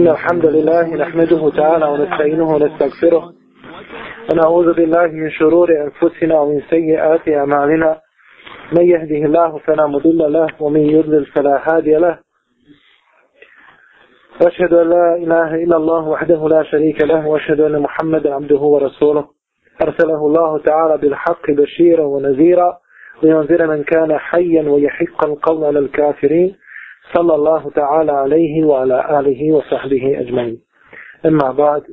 إن الحمد لله نحمده تعالى ونستعينه ونستغفره ونعوذ بالله من شرور أنفسنا ومن سيئات أعمالنا. من يهده الله فلا مضل له ومن يضلل فلا هادي له. وأشهد أن لا إله إلا الله وحده لا شريك له وأشهد أن محمدا عبده ورسوله. أرسله الله تعالى بالحق بشيرا ونذيرا لينذر من كان حيا ويحق القول على الكافرين. صلى الله تعالى عليه وعلى آله وصحبه أجمعين أما بعد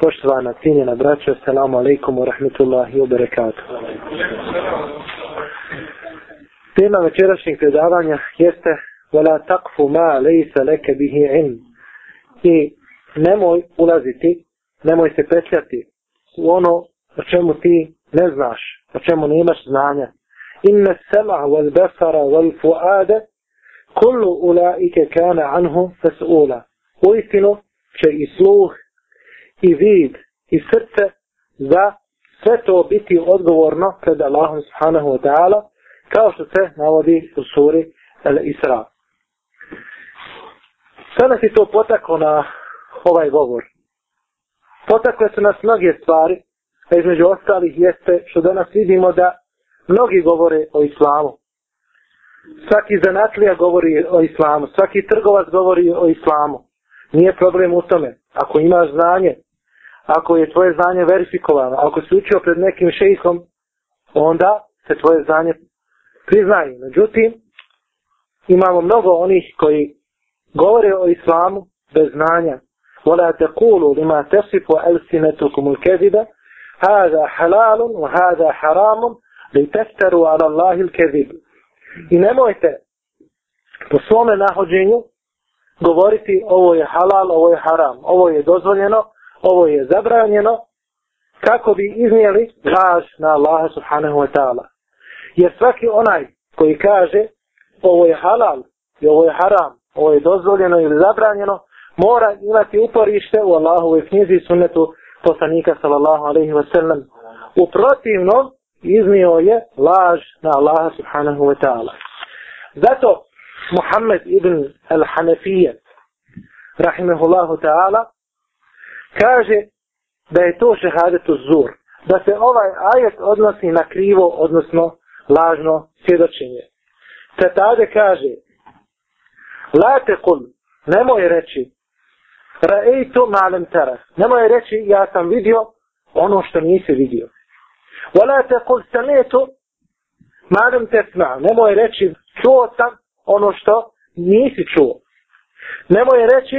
poštovana cijenjena braća, assalamu alaikum wa rahmetullahi wa barakatuh. Tema večerašnjeg predavanja jeste وَلَا تَقْفُ مَا لَيْسَ لَكَ بِهِ عِلْمِ I nemoj ulaziti, nemoj se petljati u ono o čemu ti ne znaš, o čemu nemaš znanja. إِنَّ السَّمَعَ وَالْبَصَرَ kullu ulaike kana anhu fes'ula. U istinu će i sluh, i vid, i srce za sve to biti odgovorno pred Allahom subhanahu wa ta'ala, kao što se navodi u suri Al-Isra. Sada si to potako na ovaj govor. Potakle su nas mnoge stvari, a između ostalih jeste što danas vidimo da mnogi govore o islamu Svaki zanatlija govori o islamu, svaki trgovac govori o islamu. Nije problem u tome. Ako imaš znanje, ako je tvoje znanje verifikovano, ako si učio pred nekim šejhom, onda se tvoje znanje priznaje. Međutim, imamo mnogo onih koji govore o islamu bez znanja. ولا تقولوا لما تصف ألسنتكم الكذب هذا حلال وهذا حرام لتفتروا على الله الكذب I nemojte po svome nahođenju govoriti ovo je halal, ovo je haram, ovo je dozvoljeno, ovo je zabranjeno, kako bi iznijeli laž na Allaha subhanahu wa ta'ala. Jer svaki onaj koji kaže ovo je halal i ovo je haram, ovo je dozvoljeno ili zabranjeno, mora imati uporište u Allahove knjizi i sunnetu poslanika sallallahu alaihi wa sallam. U protivnom iznio je laž na Allaha subhanahu wa ta'ala. Zato Muhammed ibn al-Hanafije rahimehullahu ta'ala kaže da je to šehadetu zur. Da se ovaj ajet odnosi na krivo, odnosno lažno svjedočenje. Katade kaže La tekul, nemoj reći Ra'eitu ma'lem tara. Nemoj reći ja sam vidio ono što nisi vidio. Wala te kul sametu ma'lem tesma. Nemoj reći čuo sam ono što nisi čuo. Nemoj reći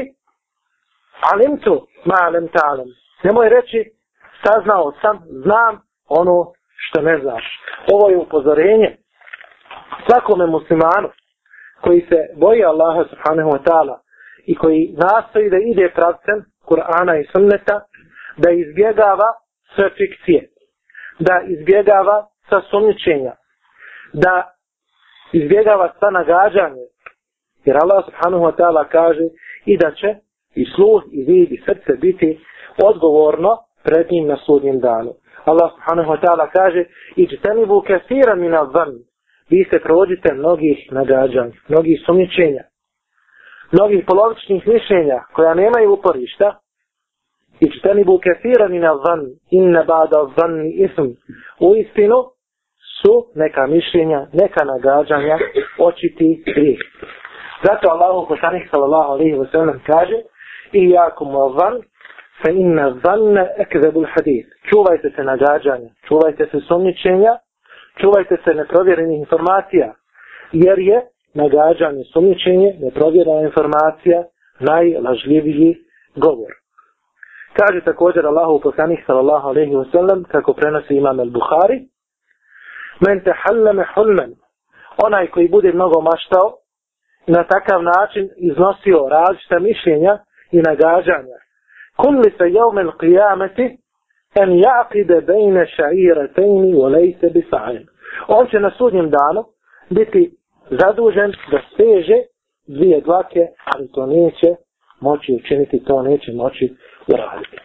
alimtu ma'lem ta'lem. Nemoj reći saznao sam, znam ono što ne znaš. Ovo je upozorenje svakome muslimanu koji se boji Allaha subhanahu wa ta'ala i koji nastoji da ide pravcem Kur'ana i sunneta, da izbjegava sve fikcije, da izbjegava sa sumničenja, da izbjegava sva nagađanje. Jer Allah subhanahu wa ta'ala kaže i da će i sluh i vid i srce biti odgovorno pred njim na sudnjem danu. Allah subhanahu wa ta'ala kaže i čtenibu kasira mina van vi se provodite mnogih nagađanja, mnogih sumničenja, mnogih polovičnih mišljenja koja nemaju uporišta Ištenibu kefira mina zan, inne bada van ism u istinu su neka mišljenja, neka nagađanja očiti grijeh. Zato Allahu poslanik sallallahu alaihi wa sallam kaže i jakum zan, fa inna zanne ekzebul hadith. Čuvajte se nagađanja, čuvajte se sumničenja, čuvajte se neprovjerenih informacija, jer je nagađanje, sumničenje, neprovjerena informacija najlažljiviji govor. Kaže također Allahu poslanih sallallahu alejhi ve sellem kako prenosi imam al-Buhari: men te hulman" onaj koji bude mnogo maštao, na takav način iznosio različita mišljenja i nagađanja. Kulli se jevme l'qiyameti en jaqide bejne ša'iratejni u lejse bisa'in. On će na sudnjem danu biti zadužen da steže dvije dlake, ali to neće moći učiniti, to neće moći uraditi.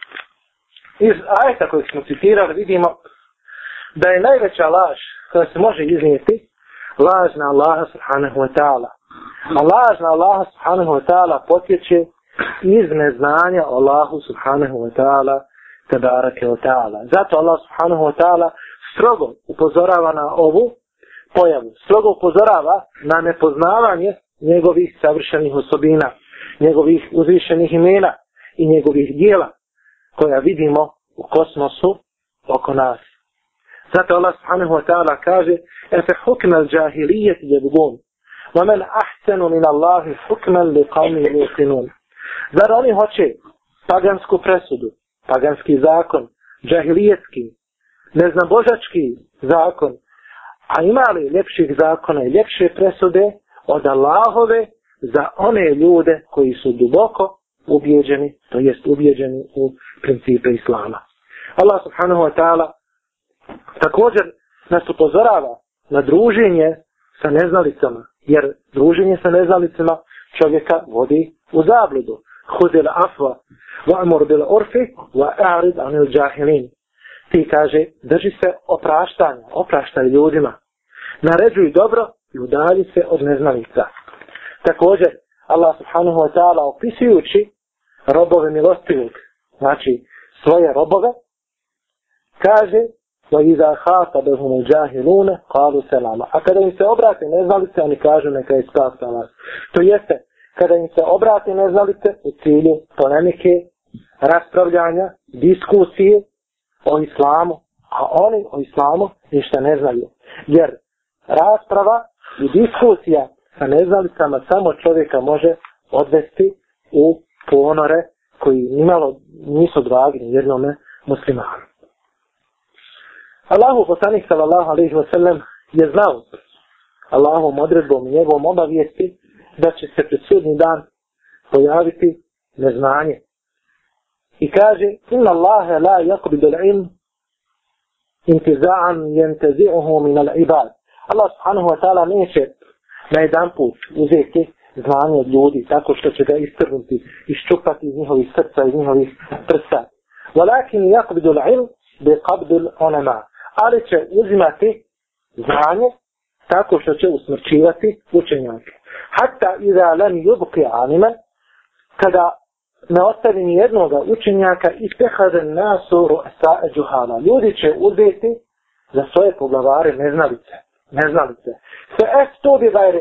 Iz ajta kojeg smo citirali vidimo da je najveća laž koja se može iznijeti laž na Allaha subhanahu wa ta'ala. A laž na Allaha subhanahu wa ta'ala potječe iz neznanja Allahu subhanahu wa ta'ala tabarake wa ta'ala. Zato Allah subhanahu wa ta'ala strogo upozorava na ovu pojavu. Strogo upozorava na nepoznavanje njegovih savršenih osobina, njegovih uzvišenih imena i njegovih dijela koja vidimo u kosmosu oko nas. Zato Allah subhanahu wa ta'ala kaže Efe hukme al džahilijet jebgun ومن أحسن من الله حكما لقوم يوقنون Zar oni hoće pagansku presudu, paganski zakon, džahilijetski, neznabožački zakon, a ima li ljepših zakona i ljepše presude od Allahove za one ljude koji su duboko ubjeđeni, to jest ubjeđeni u principe Islama. Allah subhanahu wa ta'ala također nas upozorava na druženje sa neznalicama, jer druženje sa neznalicama čovjeka vodi u zabludu. Hudil afva, wa amur bil urfi, wa a'rid anil džahilin. Ti kaže, drži se opraštanja, opraštaj ljudima. Naređuj dobro i udalji se od neznalica. Također, Allah subhanahu wa ta'ala opisujući robove milostivog, znači svoje robove, kaže وَإِذَا خَاطَبَهُمُ الْجَاهِلُونَ قَالُوا سَلَامًا A kada im se obrate neznalice, oni kažu neka je spas na vas. To jeste, kada im se obrate neznalice u cilju polemike, raspravljanja, diskusije o islamu, a oni o islamu ništa ne znaju. Jer rasprava i diskusija sa nezalicama samo čovjeka može odvesti u ponore koji nimalo nisu dragi jednome muslimanu. Allahu poslanik sallallahu alaihi wa sallam je znao Allahu odredbom i njegovom obavijesti da će se pred sudni dan pojaviti neznanje. I kaže, inna Allahe la yakbidu l'ilm intiza'an jentezi'uhu min al-ibad. Allah subhanahu wa ta'ala neće na jedan put uzeti znanje od ljudi tako što će ga istrnuti, iščupati iz njihovih srca, iz njihovih prsa. Walakin yakbidu l'ilm bi qabdu l'ulama ali će uzimati znanje tako što će usmrćivati učenjake. Hatta iza lam yubqi aliman kada ne ostavi ni jednoga učenjaka i tehade nasu ru'sa juhala. Ljudi će uzeti za svoje poglavare neznalice. Neznalice. Se esto e, bi gajri.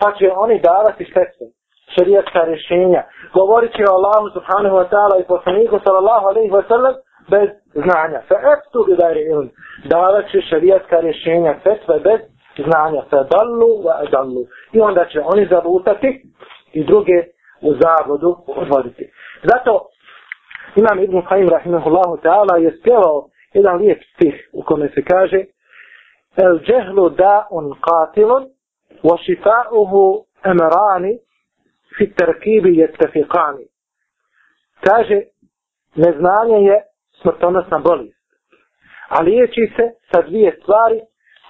Pa će oni davati fetve. šarijetska rješenja. Govorit će o Allahu subhanahu wa ta'ala i poslaniku sallallahu alaihi wa sallam bez znanja. Fa eftu bi dajri ilm. Davat će šarijetska rješenja fetve bez znanja. Fa dallu wa adallu. I onda će oni zavutati i druge u zavodu odvoditi. Zato Imam Ibn Qaim rahimahullahu ta'ala je spjevao jedan lijep stih u kome se kaže El džehlu da'un qatilun wa šifa'uhu emerani fi terkibi jettefiqani. Kaže, neznanje je smrtonosna bolest. A liječi se sa dvije stvari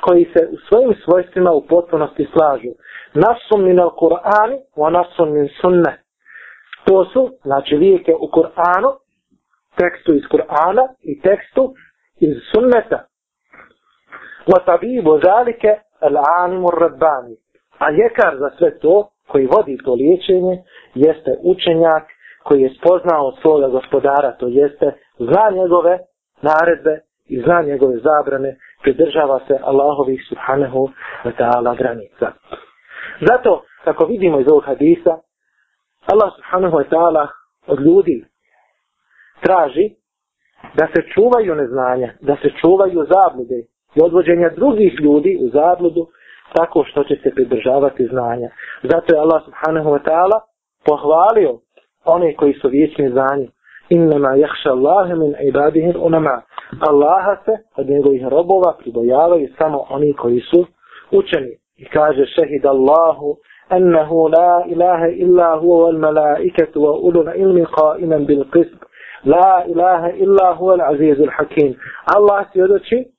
koji se u svojim svojstvima u potpunosti slažu. Nasun min al Kur'ani wa nasun min sunne. To su, znači lijeke u Kur'anu, tekstu iz Kur'ana i tekstu iz sunneta. وطبيب ذلك العالم الرباني. A ljekar za sve to, koji vodi to liječenje, jeste učenjak koji je spoznao svoga gospodara, to jeste zna njegove naredbe i zna njegove zabrane, pridržava se Allahovih subhanahu wa ta'ala granica. Zato, kako vidimo iz ovog hadisa, Allah subhanahu wa ta'ala od ljudi traži da se čuvaju neznanja, da se čuvaju zablude i odvođenja drugih ljudi u zabludu tako što će se pridržavati znanja. Zato je Allah subhanahu wa ta'ala pohvalio one koji su vječni znanje. Innama jahša Allahe min ibadihim unama. Allaha se od njegovih robova pribojavaju samo oni koji su učeni. I kaže šehid Allahu ennehu la ilaha illa huwa wal malaiketu wa ulul ilmi qaiman bil qisb. La ilaha illa huwa al azizul hakim. Allah svjedoči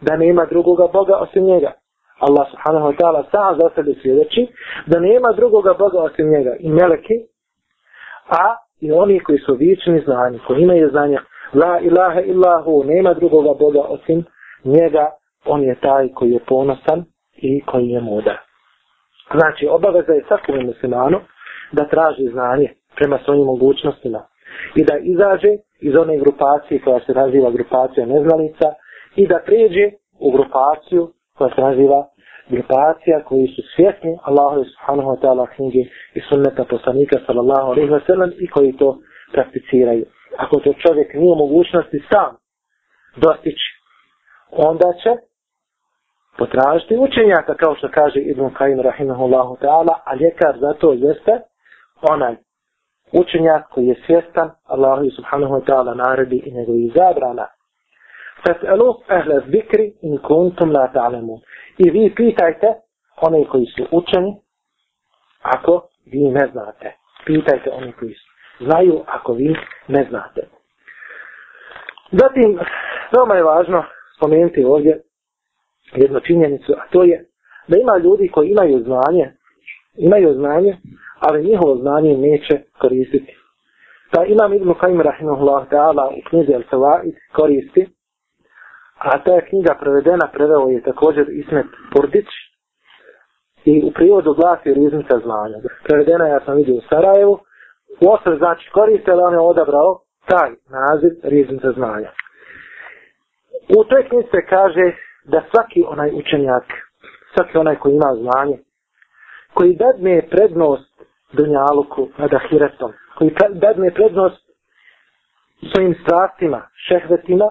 da nema drugoga Boga osim njega. Allah subhanahu wa ta'ala sam za sebe svjedeći da nema drugoga Boga osim njega. I meleki a i oni koji su vični znanje, koji imaju znanje, la ilaha illahu, nema drugoga Boga osim njega, on je taj koji je ponosan i koji je mudar. Znači, obaveza je svakom muslimanu da traži znanje, prema svojim mogućnostima i da izađe iz one grupacije koja se naziva grupacija neznalica i da pređe u grupaciju koja se naziva grupacija koji su svjesni Allahu subhanahu wa ta'ala knjige i sunneta poslanika sallallahu alaihi wa sallam i koji to prakticiraju. Ako to čovjek nije u mogućnosti sam dostići, onda će potražiti učenjaka, kao što kaže Ibn Kajim rahimahullahu ta'ala, a ljekar za to jeste onaj učenjak koji je svjestan Allahu subhanahu wa ta'ala naredi i njegovih zabrana. Fas'alu ahla zikri in kuntum la ta'lamun. I vi pitajte one koji su učeni ako vi ne znate. Pitajte one koji su znaju ako vi ne znate. Zatim, veoma je važno spomenuti ovdje jednu činjenicu, a to je da ima ljudi koji imaju znanje, imaju znanje, ali njihovo znanje neće koristiti. Pa imam Ibn Qaim Rahimahullah ta'ala u knjizi Al-Sawaid koristi, a ta je knjiga prevedena, preveo je također Ismet Purdić i u privodu glasi Riznica znanja. Prevedena ja sam vidio u Sarajevu, u osnovi znači koriste, ali on je odabrao taj naziv Riznica znanja. U toj knjizi se kaže da svaki onaj učenjak, svaki onaj koji ima znanje, koji dadne prednost dunjaluku nad ahiretom, koji dadne prednost svojim strastima, šehvetima,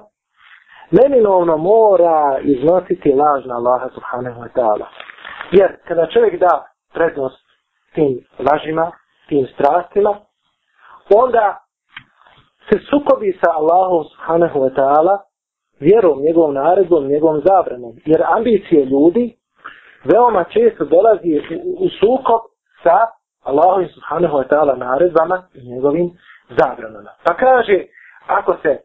neminovno mora iznositi laž na Allaha subhanahu wa ta'ala. Jer kada čovjek da prednost tim lažima, tim strastima, onda se sukobi sa Allahom subhanahu wa ta'ala vjerom, njegovom naredbom, njegovom zabranom. Jer ambicije ljudi veoma često dolazi u, u sukob sa Allahom subhanahu wa ta'ala naredbama i njegovim zabranama. Pa kaže, ako se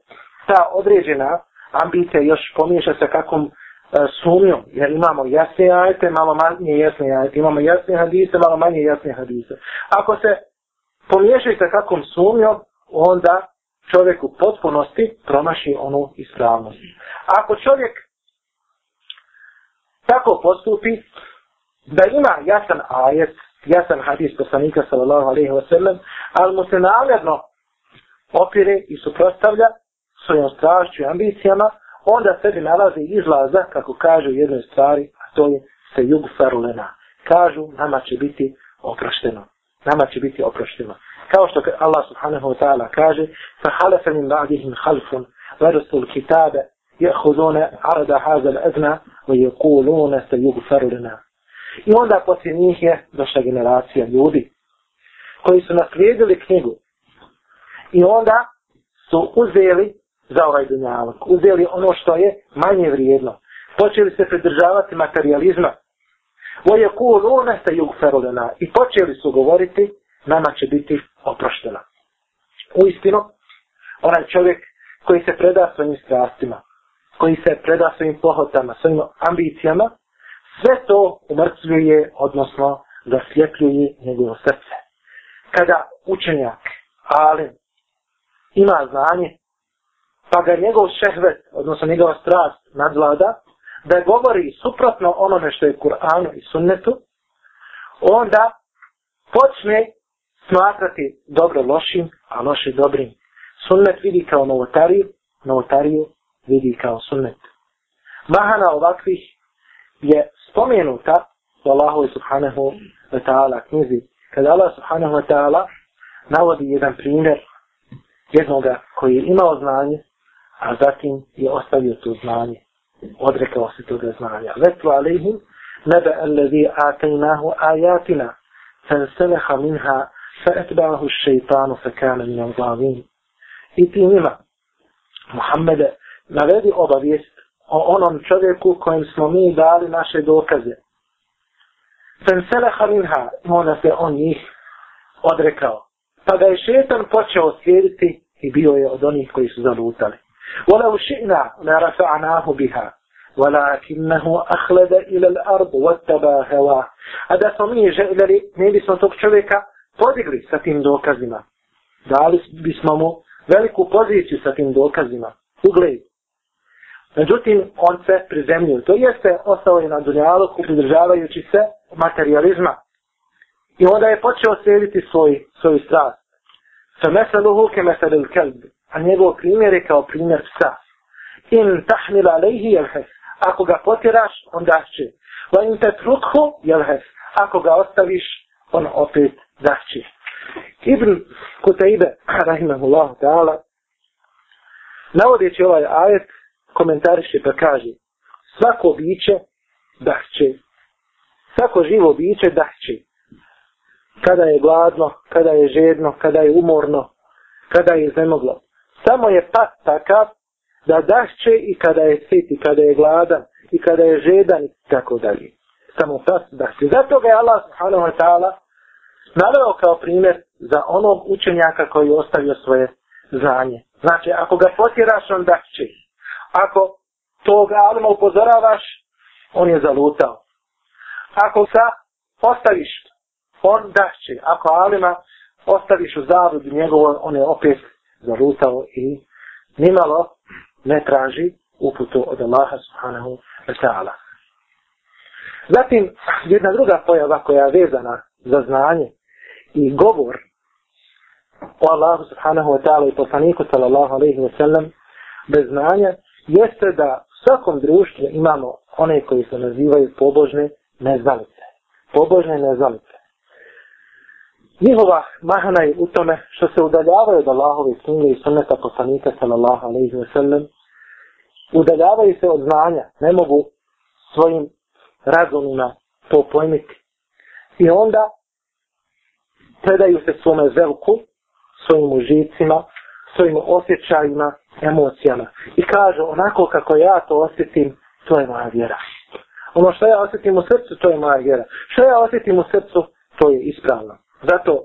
ta određena ambicija još pomiješa sa kakvom uh, e, sumnjom, jer imamo jasne ajete, malo manje jasne ajete, imamo jasne hadise, malo manje jasne hadise. Ako se pomiješaju sa kakvom sumnjom, onda čovjek u potpunosti promaši onu ispravnost. Ako čovjek tako postupi, da ima jasan ajet, jasan hadis poslanika sallallahu alaihi wa sallam, ali mu se namjerno opire i suprostavlja svojom strašću i ambicijama, onda sebi nalaze izlaza, kako kaže u jednoj stvari, a to je se jug farulena. Kažu, nama će biti oprošteno. Nama će biti oprošteno. Kao što Allah subhanahu wa ta'ala kaže, fa halafa min ba'dihim halfun, varusul kitabe, jehudune arada hazal adna, wa jekulune se jug farulena. I onda poslije njih je došla generacija ljudi koji su naslijedili knjigu. I onda su uzeli za ovaj dunjalog. Uzeli ono što je manje vrijedno. Počeli se pridržavati materializma. Voje kulune se jugferulena. I počeli su govoriti, nama će biti oproštena. U istinu, onaj čovjek koji se preda svojim strastima, koji se preda svojim pohotama, svojim ambicijama, sve to umrcljuje, odnosno zasljepljuje njegovo srce. Kada učenjak, ali ima znanje, pa ga njegov šehvet, odnosno njegova strast nadvlada, da govori suprotno onome što je Kur'anu i sunnetu, onda počne smatrati dobro lošim, a loše dobrim. Sunnet vidi kao novotariju, novotariju vidi kao sunnet. Mahana ovakvih je spomenuta u Allahu subhanahu wa ta'ala knjizi. Kada Allah subhanahu wa ta'ala navodi jedan primjer jednoga koji je imao znanje, a zatim je ostavio to znanje. Odrekao se toga znanja. Vetlu alihim nebe alladhi atajnahu ajatina fansalaha minha فأتبعه الشيطان فكان من الظالمين I ti njima, Muhammede, navedi obavijest o onom čovjeku kojem smo mi dali naše dokaze. Fenseleha minha, onda se on njih odrekao. Pa ga je šetan počeo slijediti i bio je od onih koji su zalutali. ولو شئنا لرفعناه بها ولكنه أخلد إلى الأرض واتبع هواه هذا سمي جئلري ne bismo tog čovjeka podigli sa tim dokazima. Dali bismo mu veliku poziciju sa tim dokazima. Ugled. Međutim, on se prizemljio. To jeste ostao je na dunjalu pridržavajući se materializma. I onda je počeo slijediti svoj, svoj strast. Fa mesaluhu ke mesalil kelb. A njegov primjer je kao primjer psa. In tahmil alejhi jelhes. Ako ga potiraš, onda će. Va in te trukhu jelhes. Ako ga ostaviš, on opet dašće. Ibn Kutaibe, rahimahullahu ta'ala, navodeći ovaj ajet, komentariše pa kaže, svako biće dahće. Svako živo biće dahće. Kada je gladno, kada je žedno, kada je umorno, kada je zemoglo. Samo je pas takav da dašće i kada je sit i kada je gladan i kada je žedan i tako dalje. Samo pas dašće. Zato ga je Allah subhanahu wa ta'ala naveo kao primjer za onog učenjaka koji je ostavio svoje znanje. Znači, ako ga potjeraš, on dašće. Ako toga alima upozoravaš, on je zalutao. Ako sa ostaviš, on dašće. Ako alima ostaviš u zavodu njegovo, on je opet zalutao i nimalo ne traži uputu od Allaha subhanahu wa ta'ala. Zatim, jedna druga pojava koja je vezana za znanje i govor o Allahu subhanahu wa ta'ala i poslaniku sallallahu alaihi wa sallam bez znanja jeste da u svakom društvu imamo one koji se nazivaju pobožne neznalice. Pobožne neznalice. Njihova mahana je u tome što se udaljavaju od Allahove sunne i sunneta poslanika sallallahu alaihi wa sallam. Udaljavaju se od znanja. Ne mogu svojim razumima to pojmiti. I onda predaju se svome zelku, svojim užicima, svojim osjećajima, emocijama. I kažu, onako kako ja to osjetim, to je moja vjera. Ono što ja osjetim u srcu, to je moja vjera. Što ja osjetim u srcu, to je ispravno. Zato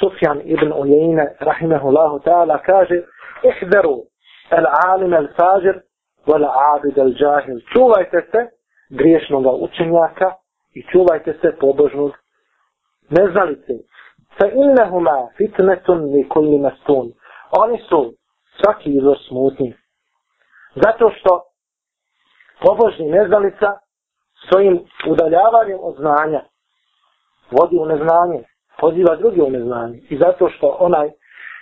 Sufjan ibn Ujajina, rahimahullahu ta'ala, kaže, ihderu el alim el fađer, wal-abid el džahil. Čuvajte se griješnog učenjaka i čuvajte se pobožnog neznalice. Fa innahuma fitnetun li kulli mastun. Oni su svaki izvor smutni. Zato što pobožni neznalica svojim udaljavanjem od znanja vodi u neznanje, poziva drugi u neznanje. I zato što onaj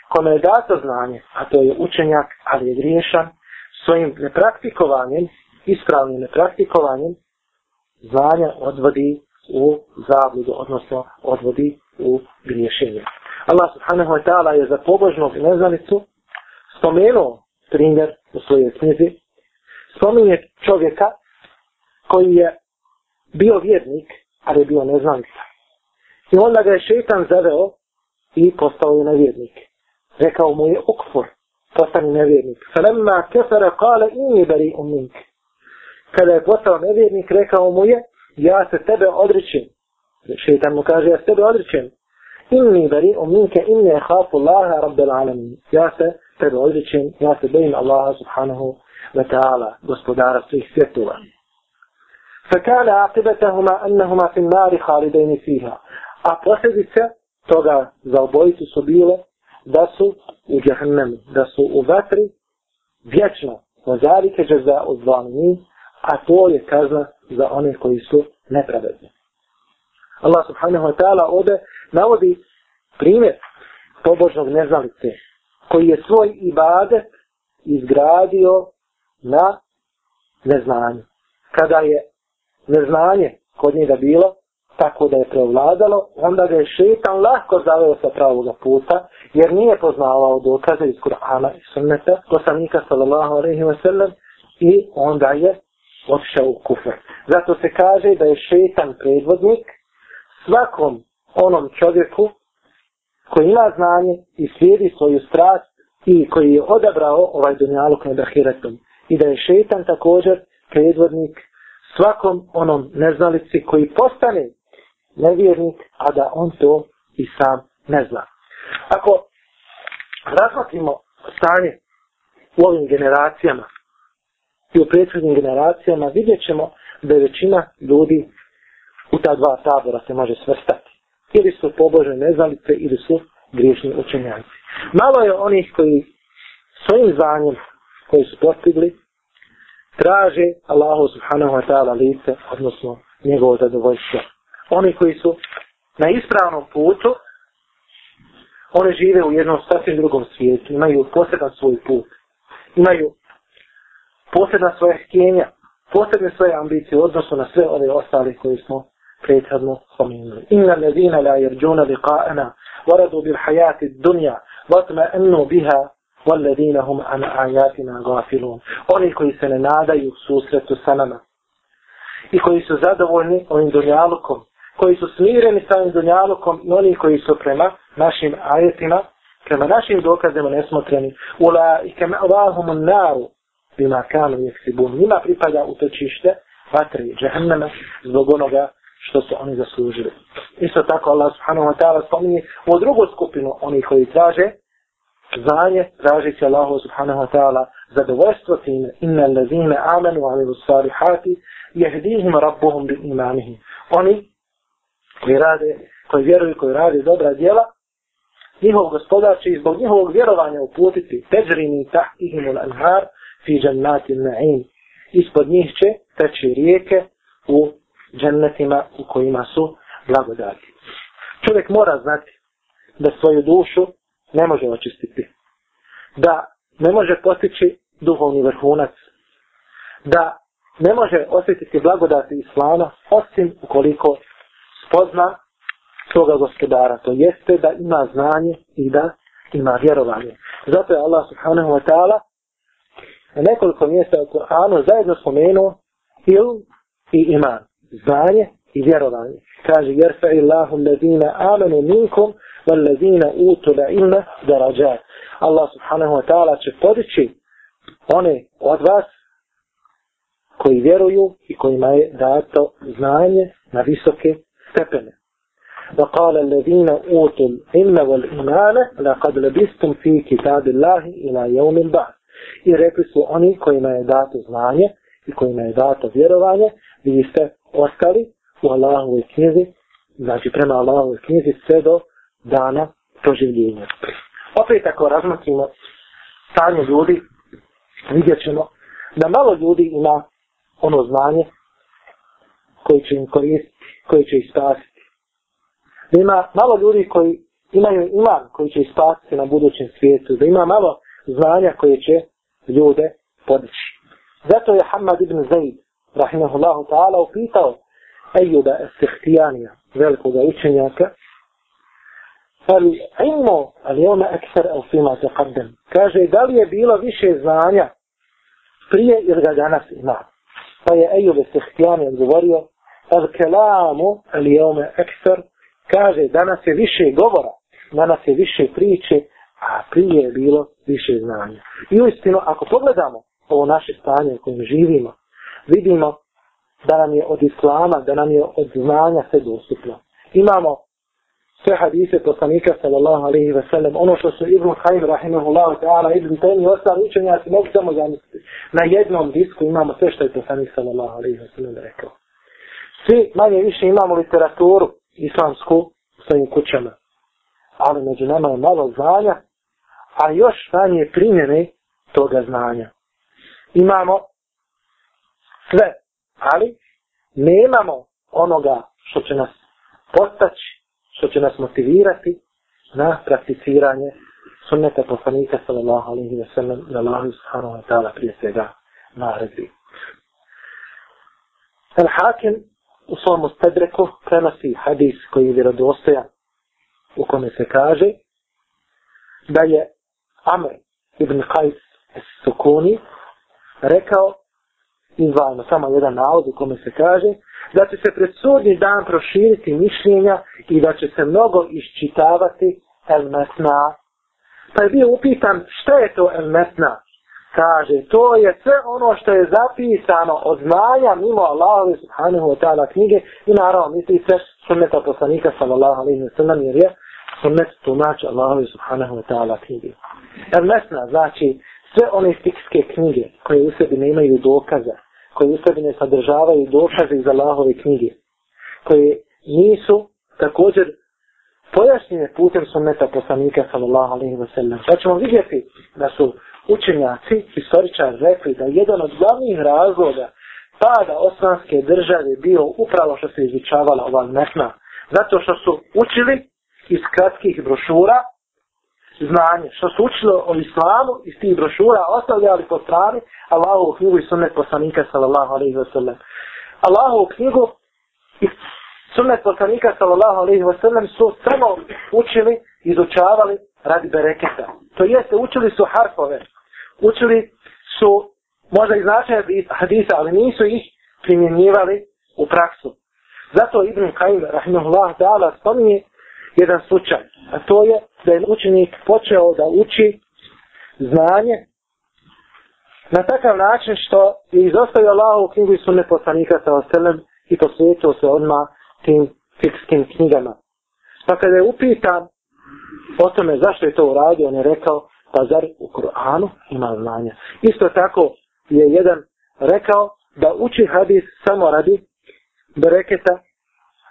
kome je dato znanje, a to je učenjak, ali je griješan, svojim nepraktikovanjem, ispravnim nepraktikovanjem, znanja odvodi u zabludu, odnosno odvodi u griješenje. Allah subhanahu wa ta'ala je za pobožnog neznalicu spomenuo primjer u svojoj knjizi. Spominje čovjeka koji je bio vjernik, ali je bio neznanica. I onda ga je šeitan zaveo i postao je nevjernik. Rekao mu je ukfur, postani nevjernik. Falemma kefara kale inni bari umink. Kada je postao nevjernik, rekao mu je, ja se tebe odričem. Šeitan mu kaže, ja se tebe odričem. Inni bari uminke, inni hafu Allaha rabbel alamin. Ja se tebe odričem, ja se bojim Allaha subhanahu wa ta'ala, gospodara svih svjetova. فكان عاقبتهما أنهما في النار خالدين فيها a posljedice toga za obojicu su bile da su u džahnemu, da su u vatri vječno o zalike za od zvalini, a to je kazna za one koji su nepravedni. Allah subhanahu wa ta'ala ovdje navodi primjer pobožnog neznalice koji je svoj ibadet izgradio na neznanju. Kada je neznanje kod njega bilo, tako da je prevladalo, onda ga je šetan lahko zaveo sa pravog puta, jer nije poznavao dokaze iz Kur'ana i sunneta, poslanika sallallahu alaihi wa sallam, i onda je otišao u kufr. Zato se kaže da je šetan predvodnik svakom onom čovjeku koji ima znanje i slijedi svoju strast i koji je odabrao ovaj dunjaluk nad ahiretom. I da je šetan također predvodnik svakom onom neznalici koji postane nevjernik, a da on to i sam ne zna. Ako razmatrimo stanje u ovim generacijama i u prethodnim generacijama, vidjet ćemo da je većina ljudi u ta dva tabora se može svrstati. Ili su pobožne neznalice, ili su griješni učenjanci. Malo je onih koji svojim znanjem koji su postigli, traže Allahu subhanahu wa ta'ala lice, odnosno njegovo zadovoljstvo Oni koji su na ispravnom putu, One žive u jednom sasvim drugom svijetu, imaju poseban svoj put, imaju posebna svoje htjenja, posebne svoje ambicije u odnosu na sve ove ostale koje smo prethodno spomenuli. Inna ledina la jerđuna liqa'ana, waradu bil hajati dunja, vatma ennu biha, والذين هم عن آياتنا غافلون oni koji se ne nadaju susretu sa nama i koji su zadovoljni ovim dunjalukom koji su smireni sa ovim dunjalukom i oni koji su prema našim ajetima prema našim dokazima nesmotreni ula i kema avahum naru bima kanu jeksibun njima pripada utočište vatri džehenneme zbog onoga što su oni zaslužili. Isto tako Allah subhanahu wa ta'ala spominje u drugu skupinu oni koji traže znanje, tražeći Allahu subhanahu wa ta'ala zadovoljstvo time inna allazine amanu wa amilu salihati jehdihim rabbuhum bi imanihim. Oni koji rade, koji vjeruju, koji rade dobra djela, njihov gospodar će zbog njihovog vjerovanja uputiti teđrini tahtihim ul anhar fi džannati na'im. Ispod njih će teći rijeke u džennetima u kojima su blagodati. Čovjek mora znati da svoju dušu ne može očistiti. Da ne može postići duhovni vrhunac. Da ne može osjetiti blagodati Islama osim ukoliko spozna svoga gospodara. To jeste da ima znanje i da ima vjerovanje. Zato je Allah subhanahu wa ta'ala na nekoliko mjesta u Kur'anu zajedno spomenuo il i iman. Znanje i vjerovanje. Kaže, jer fa illahu allazina amanu minkum والذين اوتوا العلم درجات الله سبحانه وتعالى će podići one od vas koji vjeruju i kojima je dato znanje na visoke stepene. وقال الذين اوتوا العلم والايمان لقد لبستم في كتاب الله الى يوم البعث i rekli su oni kojima je dato znanje i kojima je dato vjerovanje vi ste ostali u Allahovoj knjizi znači prema Allahovoj knjizi sve do dana proživljenja. Opet ako razmotrimo stanje ljudi, vidjet ćemo da malo ljudi ima ono znanje koji će im koristiti, koji će ih spasiti. Da ima malo ljudi koji imaju iman koji će ih spasiti na budućem svijetu. Da ima malo znanja koje će ljude podići. Zato je Hamad ibn Zaid, rahimahullahu ta'ala, upitao Ejuda Estihtijanija, velikog učenjaka, فالعلم اليوم أكثر أو فيما تقدم kaže da li je bilo više znanja prije ili ga danas ima pa je Ejub Sehtijani odgovorio El kelamu el jome ekser kaže danas je više govora danas je više priče a prije je bilo više znanja i uistinu ako pogledamo ovo naše stanje u kojem živimo vidimo da nam je od islama da nam je od znanja sve dostupno imamo sve hadise poslanika sallallahu alaihi ve sellem, ono što su Ibn Khaim rahimahullahu ta'ala, Ibn Taymi i ostali učenjaci mogu samo zamisliti. Na jednom disku imamo sve što je poslanik sallallahu alaihi ve sellem rekao. Svi manje više imamo literaturu islamsku u svojim kućama. Ali među nama je malo znanja, a još manje primjene toga znanja. Imamo sve, ali nemamo onoga što će nas postaći što će nas motivirati na prakticiranje sunneta poslanika sallallahu alaihi wa sallam i Allahu subhanahu wa ta'ala prije svega naredbi. Al Hakim u svom stedreku prenosi hadis koji je vjerodostojan u kome se kaže da je Amr ibn Qais Sukuni rekao izvajamo samo jedan navod u kome se kaže da će se pred sudni dan proširiti mišljenja i da će se mnogo iščitavati el mesna. Pa je bio upitan šta je to el mesna? Kaže, to je sve ono što je zapisano od znanja mimo Allahove subhanahu wa ta'ala knjige i naravno misli se sunneta poslanika sallallahu alaihi wa sallam jer je sunnet tumač Allahove subhanahu wa ta'ala knjige. El mesna znači sve one fikske knjige koje u sebi nemaju dokaza, koje u sebi ne sadržavaju dokaze iz Allahove knjige, koje nisu također pojašnjene putem sunneta poslanika sallallahu alaihi wa sallam. Pa ćemo vidjeti da su učenjaci, historičar rekli da jedan od glavnih razloga pada osmanske države bio upravo što se izučavala ova metna. Zato što su učili iz kratkih brošura znanje, što su učili o islamu iz tih brošura, ostavljali po strani Allahovu knjigu i sunnet poslanika sallallahu alaihi wa sallam. Allahovu knjigu i sunnet poslanika sallallahu alaihi wa sallam su samo učili, izučavali radi bereketa. To jeste, učili su harfove, učili su možda i značaje hadisa, ali nisu ih primjenjivali u praksu. Zato Ibn Kajim, rahimahullah, ta'ala, spominje jedan slučaj. A to je da je učenik počeo da uči znanje na takav način što je izostavio Allahu knjigu i sunne poslanika sa oselem i posvetio se odmah tim fikskim knjigama. Pa kada je upitan o tome zašto je to uradio, on je rekao, pa zar u Kur'anu ima znanja. Isto tako je jedan rekao da uči hadis samo radi bereketa,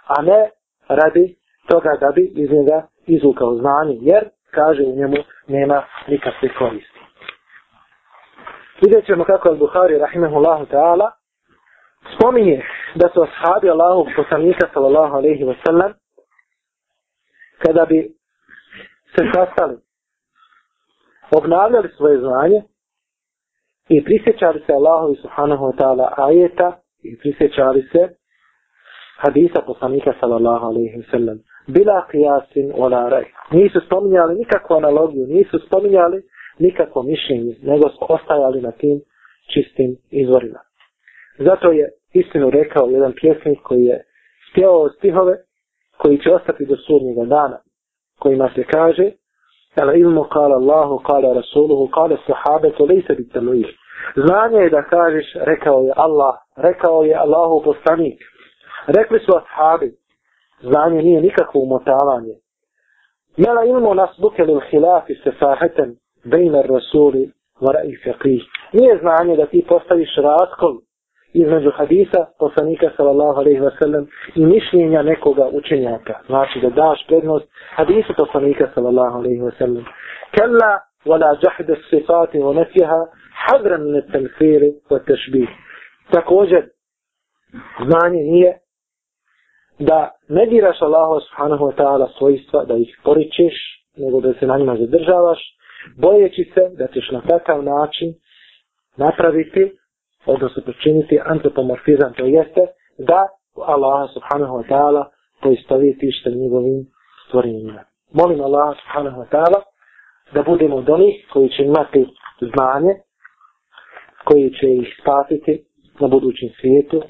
a ne radi toga da bi iz njega izvukao znanje, jer, kaže u njemu, nema nikakve koristi. Vidjet ćemo kako je Buhari, rahimahullahu ta'ala, spominje da su ashabi Allahu poslanika, sallallahu alaihi wa sallam, kada bi se sastali, obnavljali svoje znanje i prisjećali se Allahu subhanahu wa ta'ala ajeta i prisjećali se hadisa poslanika sallallahu alaihi wa sallam bila qiyasin wala raj. Nisu spominjali nikakvu analogiju, nisu spominjali nikakvo mišljenje, nego su ostajali na tim čistim izvorima. Zato je istinu rekao jedan pjesnik koji je spjevao stihove koji će ostati do sudnjega dana, kojima se kaže Ala ilmu kala Allahu, kala Rasuluhu, kala sahabe, to lejse bit tanuih. Znanje je da kažeš, rekao je Allah, rekao je Allahu poslanik. Rekli su ashabi, znanje nije nikakvo umotavanje. Mela ilmu nas buke lil hilafi se saheten bejna rasuli vara i faqih. Nije znanje da ti postaviš raskol između hadisa poslanika sallallahu alaihi wasallam i mišljenja nekoga učenjaka. Znači da daš prednost hadisu poslanika sallallahu alaihi wasallam. Kalla wala jahde sifati wa nefjeha hadran ne temfiri wa tešbih. Također, znanje nije da ne diraš Allahu subhanahu wa ta'ala svojstva, da ih poričeš, nego da se na njima zadržavaš, bojeći se da ćeš na takav način napraviti, odnosno pričiniti antropomorfizam, to jeste da Allah subhanahu wa ta'ala poistovitiš sa njegovim stvorenjima. Molim Allah subhanahu wa ta'ala da budemo od onih koji će imati znanje, koji će ih spasiti na budućem svijetu